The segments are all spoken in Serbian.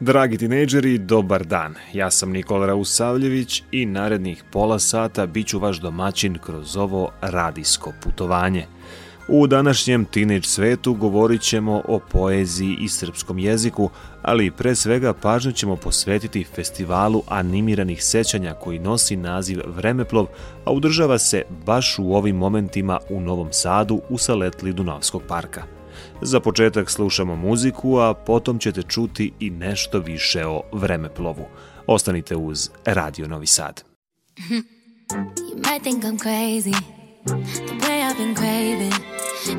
Dragi tinejdžeri, dobar dan. Ja sam Nikola Rausavljević i narednih pola sata bit ću vaš domaćin kroz ovo radijsko putovanje. U današnjem tinejdž svetu govorit ćemo o poeziji i srpskom jeziku, ali pre svega pažnju ćemo posvetiti festivalu animiranih sećanja koji nosi naziv Vremeplov, a udržava se baš u ovim momentima u Novom Sadu u saletli Dunavskog parka. Za početak slušamo muziku, a potom ćete čuti i nešto više o vremeplovu. Ostanite uz Radio Novi Sad. You might think I'm crazy, the way I've been craving.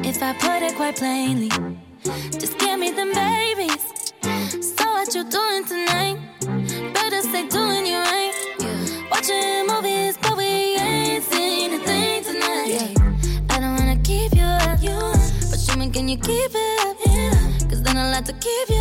If I put it quite plainly, just give me them babies. So what you doing tonight? Better stay doing you right. Watching you keep it up? Cause then I'll have to keep you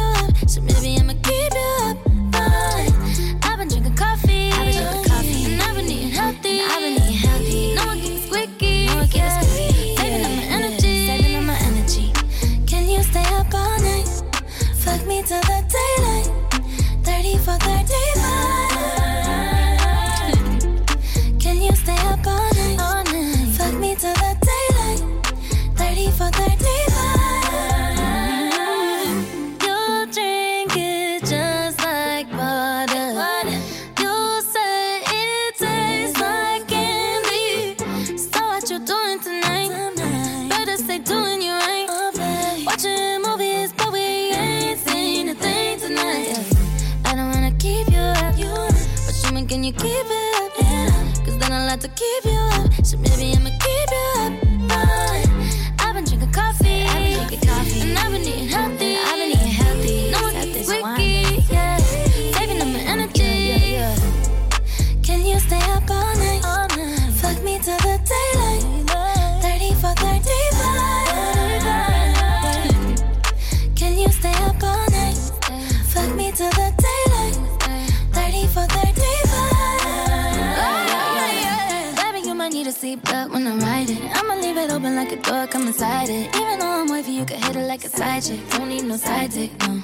like a door, come inside it. Even though I'm wavy, you can hit it like a side chick. Don't need no side dick, no.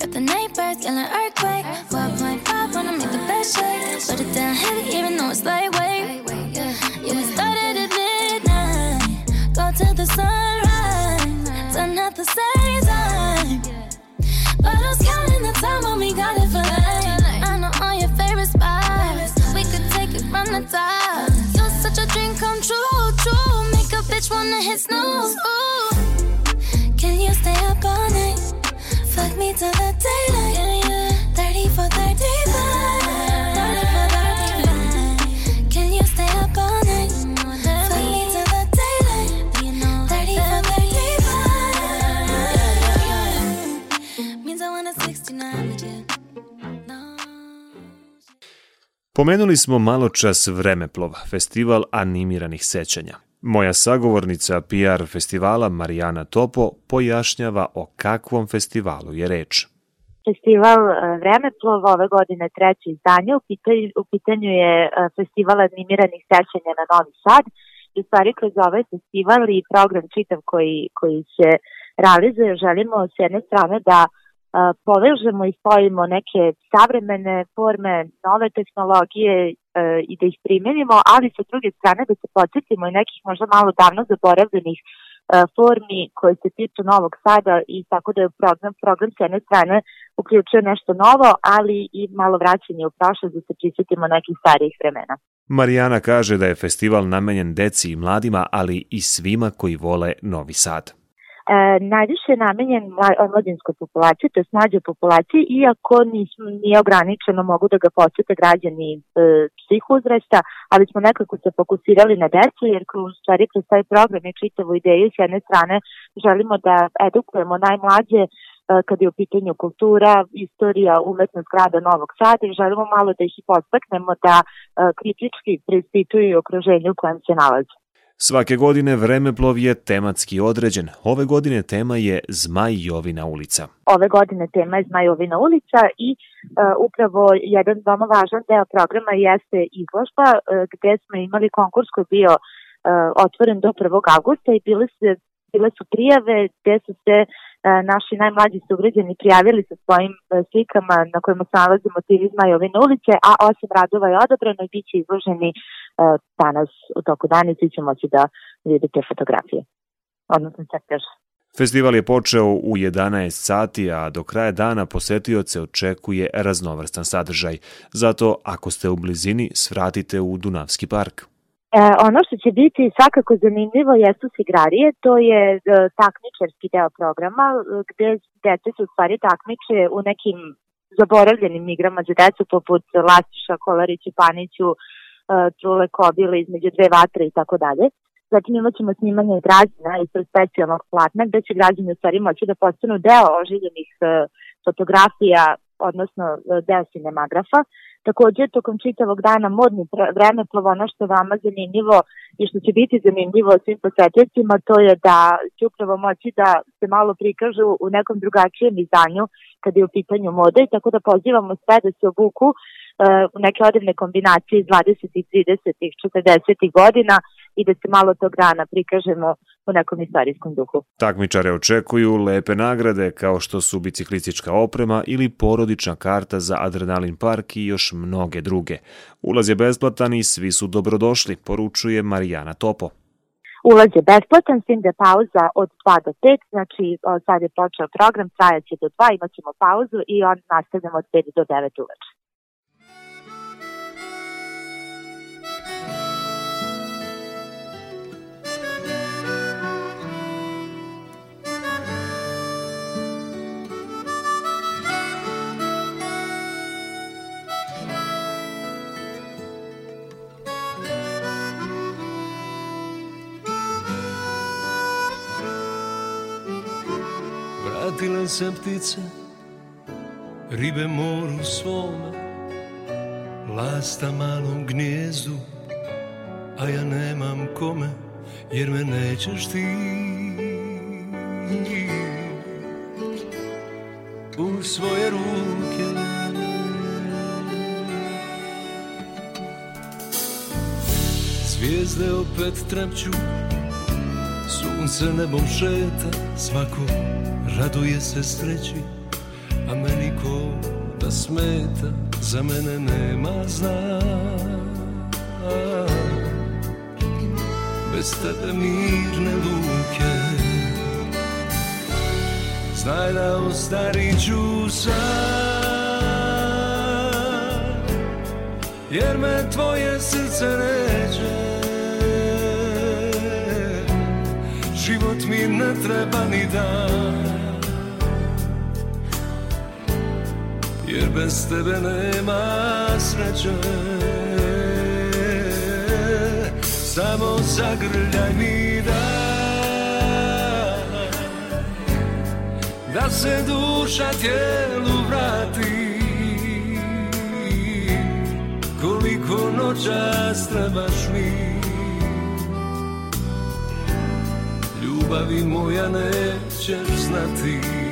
Got the neighbors yelling earthquake. 12.5 wanna make the best shake. Put it down heavy, even though it's lightweight. Yeah, we started at midnight. Go till the sunrise. Done at the same time. But who's counting the time when we got it for life? I know all your favorite spots. We could take it from the top. Bitch wanna hit snooze. Ooh. Can you stay up all night? Fuck me till the daylight. 30 for 35. 30 for 35. Can you stay up all night? Till the daylight. 30 for 35. Means I want a 69 with you. No. Pomenuli smo malo čas Vremeplov, festival animiranih sećanja. Moja sagovornica PR festivala Marijana Topo pojašnjava o kakvom festivalu je reč. Festival e, Vremeplov ove godine treće izdanje. U pitanju, u pitanju je e, festival animiranih sećanja na Novi Sad. U stvari kroz ovaj festival i program čitav koji, koji se realizuje želimo s jedne strane da e, povežemo i spojimo neke savremene forme, nove tehnologije i da ih primenimo, ali sa druge strane da se podsjetimo i nekih možda malo davno zaboravljenih e, formi koje se tiču Novog Sada i tako da je program, program s jedne strane uključuje nešto novo, ali i malo vraćanje u prošlost da se prisjetimo nekih starijih vremena. Marijana kaže da je festival namenjen deci i mladima, ali i svima koji vole Novi Sad. E, najviše je namenjen mla- omladinskoj populaciji, to je mlađoj populaciji, iako nis, nije ograničeno, mogu da ga posjete građani e, svih uzrasta, ali smo nekako se fokusirali na decu, jer kroz stvari kroz taj program i čitavu ideju s jedne strane želimo da edukujemo najmlađe kad je u pitanju kultura, istorija, umetnost grada Novog Sada i želimo malo da ih i postaknemo da kritički preispituju okruženju u kojem se nalaze. Svake godine vremeplov je tematski određen. Ove godine tema je Zmaj Jovina ulica. Ove godine tema je Zmaj Jovina ulica i uh, upravo jedan veoma važan deo programa jeste izložba uh, gde smo imali konkurs koji bio uh, otvoren do 1. augusta i bile su, bile su prijave gde su se uh, naši najmlađi sugrađani prijavili sa svojim uh, slikama na kojima se nalaze motivi Zmajovine ulice, a osam radova je odabrano i bit će izloženi uh, danas u toku dana i svi će moći da vidite fotografije, odnosno crtež. Festival je počeo u 11 sati, a do kraja dana posetioce očekuje raznovrstan sadržaj. Zato, ako ste u blizini, svratite u Dunavski park. E, ono što će biti svakako zanimljivo jesu sigrarije, to je e, takmičarski deo programa e, gde dete se u stvari takmiče u nekim zaboravljenim igrama za decu poput Lastiša, Kolariću, Paniću, Trule Kobile između dve vatre i tako dalje. Zatim imat ćemo snimanje građana ispred specijalnog platna gde će građani u stvari moći da postanu deo oživljenih fotografija, odnosno deo cinemagrafa. Takođe, tokom čitavog dana modni vreme plavo ono što je vama zanimljivo i što će biti zanimljivo svim posetljacima, to je da će upravo moći da se malo prikažu u nekom drugačijem izdanju kada je u pitanju mode, tako da pozivamo sve da se obuku uh, neke odivne kombinacije iz 20. 30. 40. godina i da se malo tog dana prikažemo u nekom istorijskom duhu. Takmičare očekuju lepe nagrade kao što su biciklistička oprema ili porodična karta za Adrenalin park i još mnoge druge. Ulaz je besplatan i svi su dobrodošli, poručuje Marijana Topo. Ulaz je besplatan, s tim da je pauza od 2 do 5, znači sad je počeo program, trajaće do 2, imat ćemo pauzu i on nastavljamo od 5 do 9 uveče. Vratile se ptice, ribe moru svome, lasta malom gnjezdu, a ja nemam kome, jer me nećeš ti. U svoje ruke Zvijezde opet trepću Sunce nebom šeta Svako raduje se sreći A meni ko da smeta Za mene nema zna. Bez tebe mirne luke Znaj da ostarit ću sam Jer me tvoje srce neće Život mi ne treba ni dan. Jer bez tebe nema sreće. Samo zagrljaj mi da Da se duša tijelu vrati. Koliko noćas trebaš mi ljubavi moja nećeš znati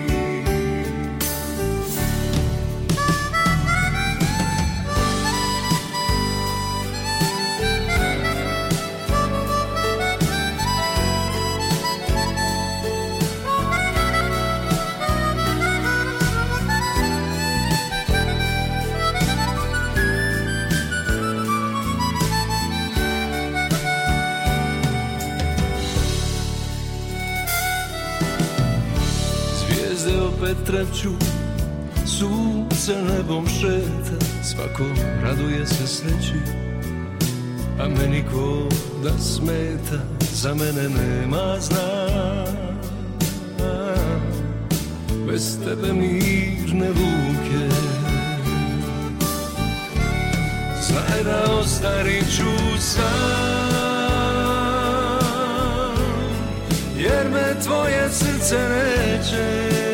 trepću Sunce nebom šeta. Svako raduje se sreći A meni ko da smeta. Za mene nema zna Bez tebe mirne luke. Znaj da ostarit ću sam Jer me tvoje srce neće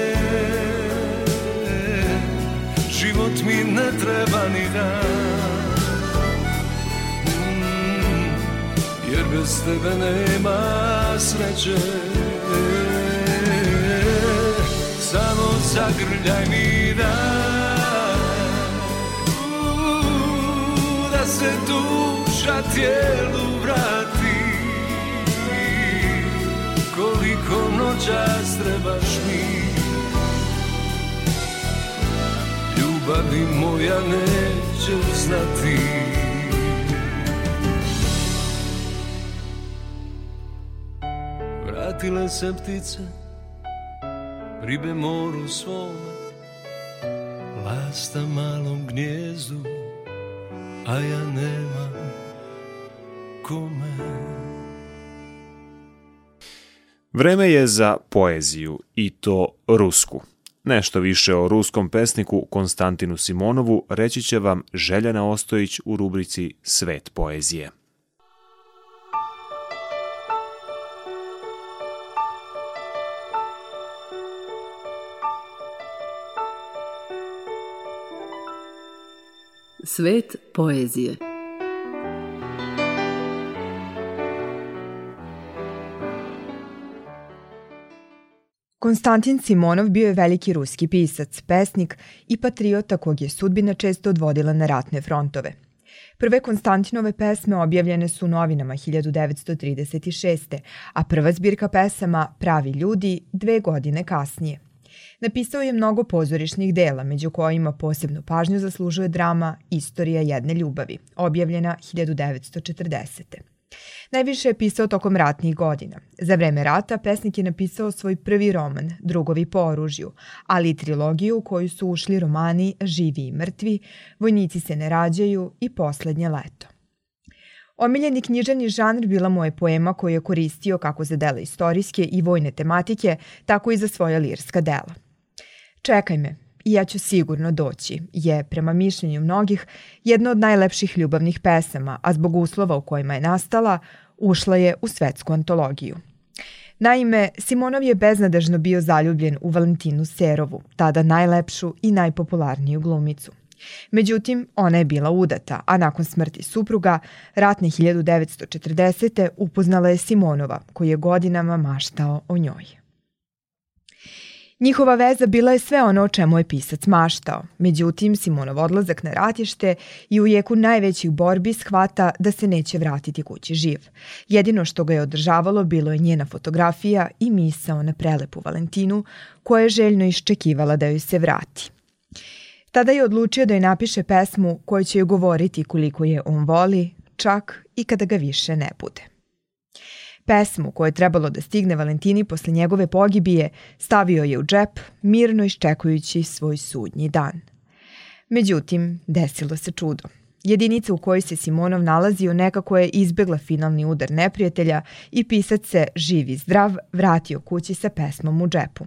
ne treba ni mm, Jer bez tebe nema sreće. Samo zagrljaj mi dan. Da se duša tijelu vrati. Koliko noćas trebaš mi ljubavi moja neće znati Vratile se ptice ribe moru svome Lasta malom gnjezdu a ja nemam kome Vreme je za poeziju i to rusku. Nešto više o ruskom pesniku Konstantinu Simonovu reći će vam Željana Ostojić u rubrici Svet poezije. Svet poezije Konstantin Simonov bio je veliki ruski pisac, pesnik i patriota kog je sudbina često odvodila na ratne frontove. Prve Konstantinove pesme objavljene su u novinama 1936. a prva zbirka pesama Pravi ljudi dve godine kasnije. Napisao je mnogo pozorišnih dela, među kojima posebnu pažnju zaslužuje drama Istorija jedne ljubavi, objavljena 1940. Najviše je pisao tokom ratnih godina. Za vreme rata pesnik je napisao svoj prvi roman, Drugovi po oružju, ali i trilogiju u koju su ušli romani Živi i mrtvi, Vojnici se ne rađaju i Poslednje leto. Omiljeni knjižani žanr bila mu je poema koju je koristio kako za dela istorijske i vojne tematike, tako i za svoja lirska dela. Čekaj me, i ja ću sigurno doći, je, prema mišljenju mnogih, jedna od najlepših ljubavnih pesama, a zbog uslova u kojima je nastala, ušla je u svetsku antologiju. Naime, Simonov je beznadežno bio zaljubljen u Valentinu Serovu, tada najlepšu i najpopularniju glumicu. Međutim, ona je bila udata, a nakon smrti supruga, ratne 1940. upoznala je Simonova, koji je godinama maštao o njoj. Njihova veza bila je sve ono o čemu je pisac maštao. Međutim, Simonov odlazak na ratište i u jeku najvećih borbi shvata da se neće vratiti kući živ. Jedino što ga je održavalo bilo je njena fotografija i misao na prelepu Valentinu, koja je željno iščekivala da joj se vrati. Tada je odlučio da joj napiše pesmu koju će joj govoriti koliko je on voli, čak i kada ga više ne bude. Pesmu koju je trebalo da stigne Valentini posle njegove pogibije stavio je u džep, mirno iščekujući svoj sudnji dan. Međutim, desilo se čudo. Jedinica u kojoj se Simonov nalazio nekako je izbegla finalni udar neprijatelja i pisac se, živ i zdrav, vratio kući sa pesmom u džepu.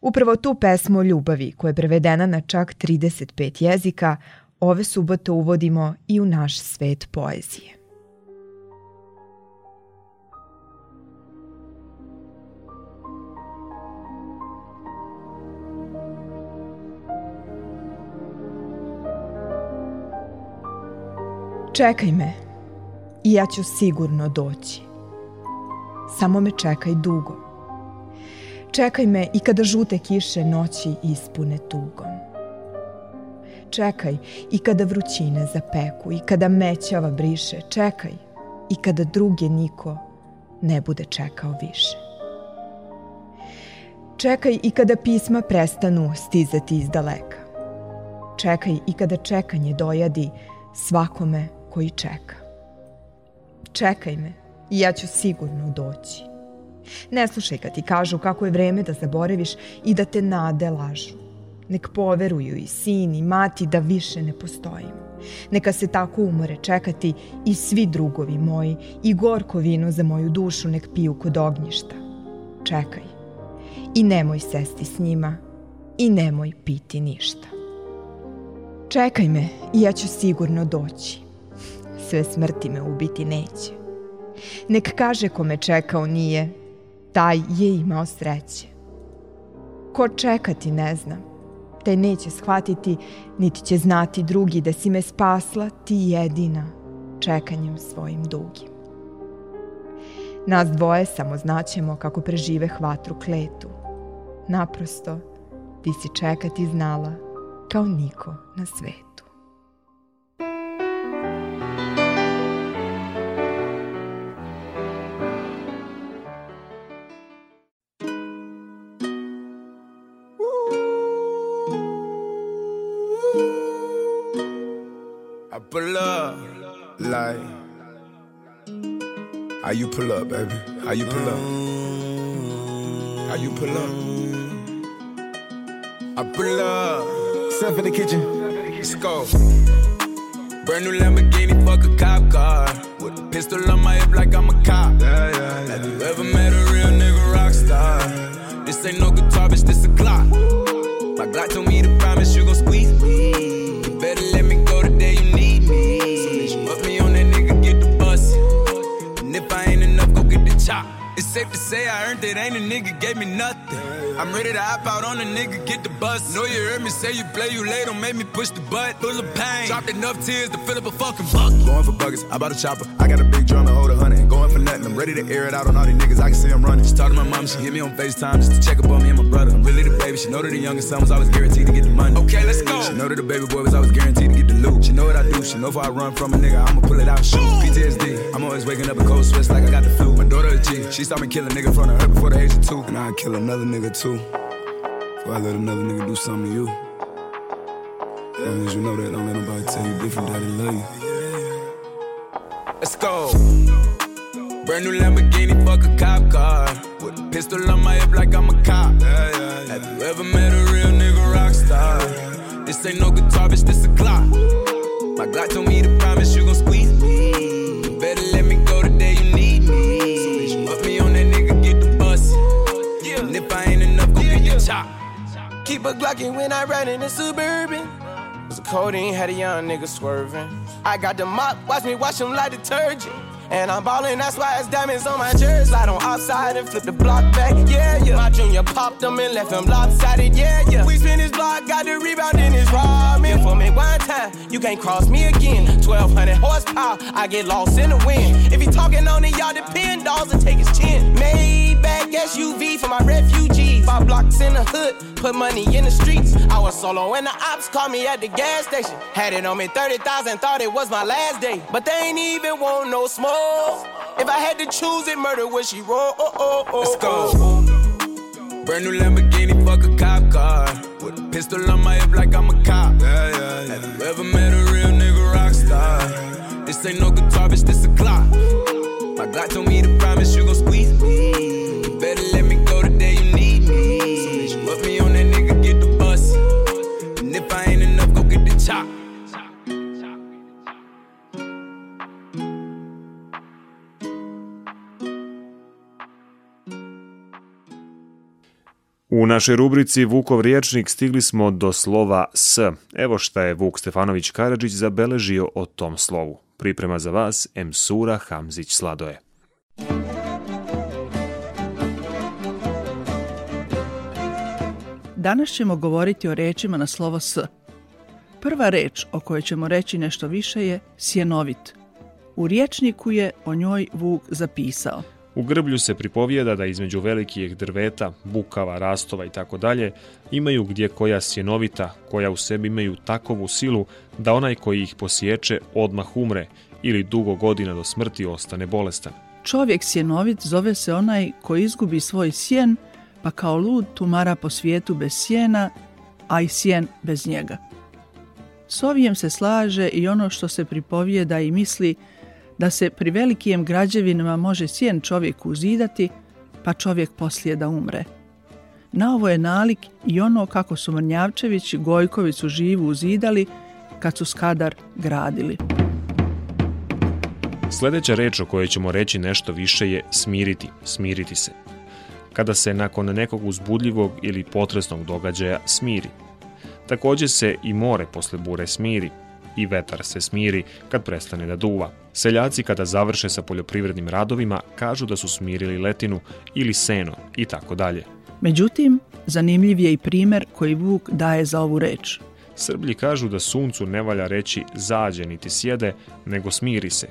Upravo tu pesmu o ljubavi, koja je prevedena na čak 35 jezika, ove subote uvodimo i u naš svet poezije. Čekaj me i ja ću sigurno doći. Samo me čekaj dugo. Čekaj me i kada žute kiše noći ispune tugom. Čekaj i kada vrućine zapeku i kada mećava briše. Čekaj i kada druge niko ne bude čekao više. Čekaj i kada pisma prestanu stizati iz daleka. Čekaj i kada čekanje dojadi svakome koji čeka. Čekaj me i ja ću sigurno doći. Ne slušaj kad ti kažu kako je vreme da zaboraviš i da te nade lažu. Nek poveruju i sin i mati da više ne postojim. Neka se tako umore čekati i svi drugovi moji i gorko vino za moju dušu nek piju kod ognjišta. Čekaj. I nemoj sesti s njima i nemoj piti ništa. Čekaj me i ja ću sigurno doći sve smrti me ubiti neće. Nek kaže ko me čekao nije, taj je imao sreće. Ko čekati ne znam, te neće shvatiti, niti će znati drugi da si me spasla ti jedina, čekanjem svojim dugim. Nas dvoje samo znaćemo kako prežive hvatru kletu. Naprosto, ti si čekati znala kao niko na svetu. Pull up like how you pull up, baby? How you pull up? How you pull up? I pull up. Step in the kitchen. Let's go. Brand new Lamborghini, fuck a cop car. With a pistol on my hip like I'm a cop. Yeah, yeah, yeah. Have you ever met a real nigga rock star? This ain't no guitar, bitch, this a Glock. My Glock told me to promise say I earned it, ain't a nigga gave me nothing. I'm ready to hop out on a nigga, get the bus. Know you heard me say you play, you late, don't make me push the butt. Full of pain, dropped enough tears to fill up a fucking bucket. Going for buggers, I bought a chopper. I got a big drum to hold a hundred. Going for nothing, I'm ready to air it out on all these niggas. I can see I'm running. She talked to my mom, she hit me on FaceTime just to check up on me and my brother. I'm really the baby. She know that the youngest son was always guaranteed to get the money. Okay, let's go. She know that the baby boy was always guaranteed to get the loot. She know what I do. She know if I run from a nigga, I'ma pull it out shoot. PTSD. I'm always waking up in cold sweats like I got the flu. My daughter a G. She saw me kill a nigga in front of her before the age of two. And I'd kill another nigga too. Before I let another nigga do something to you. As long as you know that, don't let nobody tell you different that they love you. Let's go. Brand new Lamborghini, fuck a cop car. With a pistol on my hip like I'm a cop. Have you ever met a real nigga rock star? This ain't no guitar, bitch, this a Glock. My Glock told me to promise you Keep a Glockin' when I ride in the Suburban. Was a codeine, had a young nigga swerving. I got the mop, watch me wash him like detergent. And I'm ballin', that's why it's diamonds on my jersey. Slide on outside and flip the block back, yeah, yeah. My junior popped him and left him lopsided, yeah, yeah. We spin his block, got the rebound in his ramen. For me one time, you can't cross me again. 1200 horsepower, I get lost in the wind. If he talking on it, y'all depend, dolls and take his chin. Maybach SUV for my refugees. Five blocks in the hood, put money in the streets. I was solo and the ops called me at the gas station. Had it on me 30,000, thought it was my last day. But they ain't even want no smoke. If I had to choose it, murder would she roll? Oh, oh, oh, Let's go. Brand new Lamborghini, fuck a cop car. With a pistol on my hip like I'm a cop. Yeah, yeah, yeah. Have you ever met a real nigga rock star? This ain't no guitar, bitch, this a Glock. My Glock told me to promise you gon' našoj rubrici Vukov riječnik stigli smo do slova S. Evo šta je Vuk Stefanović Karadžić zabeležio o tom slovu. Priprema za vas Emsura Hamzić Sladoje. Danas ćemo govoriti o rečima na slovo S. Prva reč o kojoj ćemo reći nešto više je sjenovit. U riječniku je o njoj Vuk zapisao. U grblju se pripovijeda da između velikih drveta, bukava, rastova i tako dalje imaju gdje koja sjenovita, koja u sebi imaju takovu silu da onaj koji ih posječe odmah umre ili dugo godina do smrti ostane bolestan. Čovjek sjenovit zove se onaj koji izgubi svoj sjen, pa kao lud tumara po svijetu bez sjena, a i sjen bez njega. S ovijem se slaže i ono što se pripovijeda i misli da se pri velikim građevinama može sjen čovjeku uzidati, pa čovjek poslije da umre. Na ovo je nalik i ono kako su Mrnjavčević i Gojković su živu uzidali kad su Skadar gradili. Sljedeća reč o kojoj ćemo reći nešto više je smiriti, smiriti se. Kada se nakon nekog uzbudljivog ili potresnog događaja smiri. Također se i more posle bure smiri, i vetar se smiri kad prestane da duva. Seljaci kada završe sa poljoprivrednim radovima kažu da su smirili letinu ili seno i tako dalje. Međutim, zanimljiv je i primer koji Vuk daje za ovu reč. Srblji kažu da suncu ne valja reći zađe niti sjede, nego smiri se.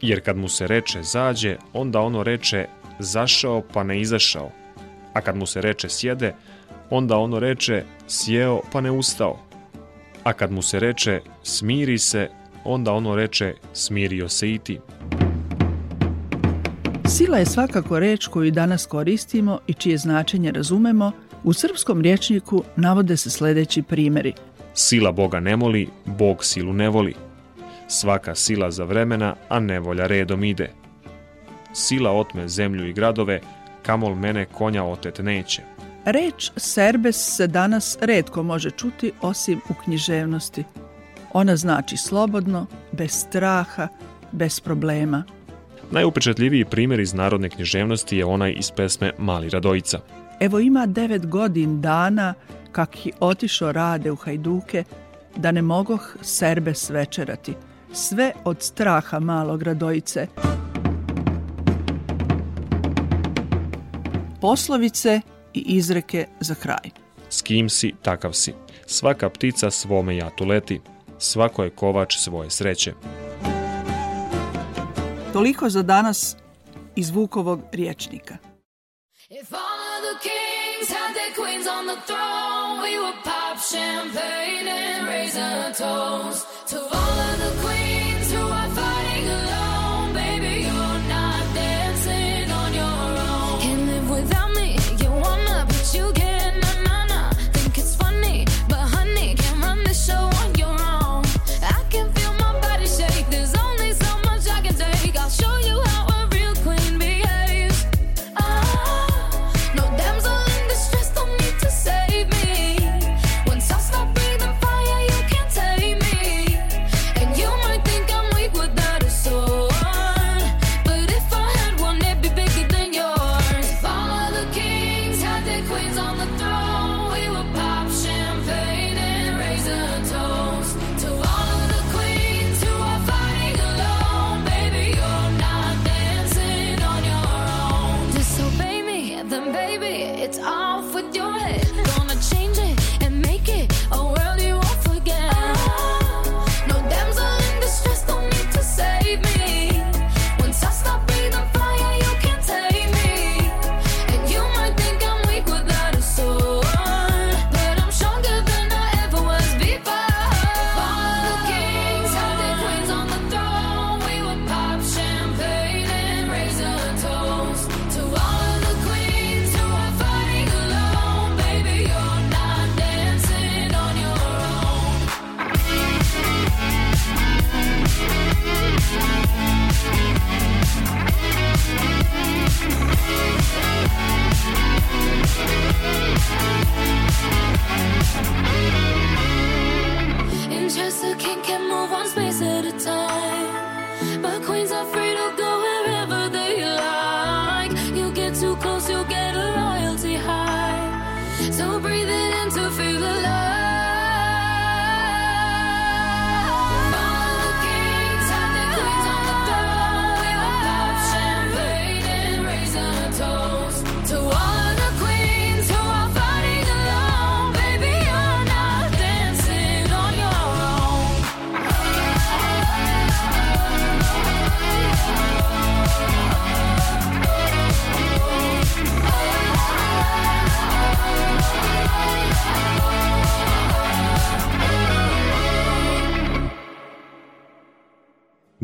Jer kad mu se reče zađe, onda ono reče zašao pa ne izašao. A kad mu se reče sjede, onda ono reče sjeo pa ne ustao. A kad mu se reče smiri se, onda ono reče smirio se i ti. Sila je svakako reč koju danas koristimo i čije značenje razumemo, u srpskom rječniku navode se sledeći primjeri. Sila Boga ne moli, Bog silu ne voli. Svaka sila za vremena, a nevolja redom ide. Sila otme zemlju i gradove, kamol mene konja otet neće. Reč serbes se danas redko može čuti osim u književnosti. Ona znači slobodno, bez straha, bez problema. Najupečatljiviji primjer iz narodne književnosti je onaj iz pesme Mali Radojica. Evo ima devet godin dana kak i otišo rade u Hajduke, da ne mogoh serbes večerati. Sve od straha malog Radojice. Poslovice i izreke za kraj. S kim si, takav si. Svaka ptica svome jatu leti. Svako je kovač svoje sreće. Toliko za danas iz Vukovog riječnika. If all of the kings had their queens on the throne, we would pop champagne and raise a toast to all of the queens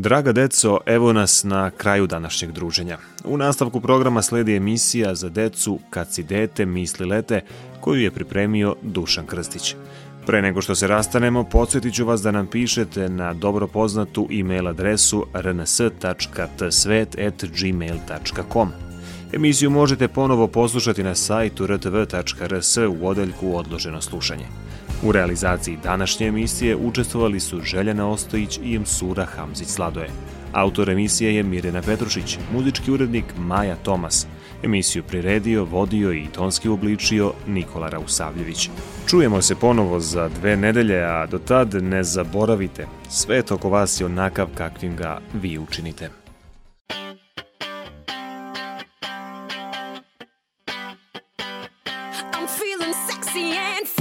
Draga deco, evo nas na kraju današnjeg druženja. U nastavku programa sledi emisija za decu Kad si dete, misli lete, koju je pripremio Dušan Krstić. Pre nego što se rastanemo, podsjetit ću vas da nam pišete na dobro poznatu e-mail adresu rns.tsvet.gmail.com. Emisiju možete ponovo poslušati na sajtu rtv.rs u odeljku Odloženo slušanje. U realizaciji današnje emisije učestvovali su Željana Ostojić i Msura Hamzić Sladoje. Autor emisije je Mirjana Petrušić, muzički urednik Maja Tomas. Emisiju priredio, vodio i tonski obličio Nikola Rausavljević. Čujemo se ponovo za dve nedelje, a do tad ne zaboravite, svet oko vas je onakav kakvim ga vi učinite. feeling sexy and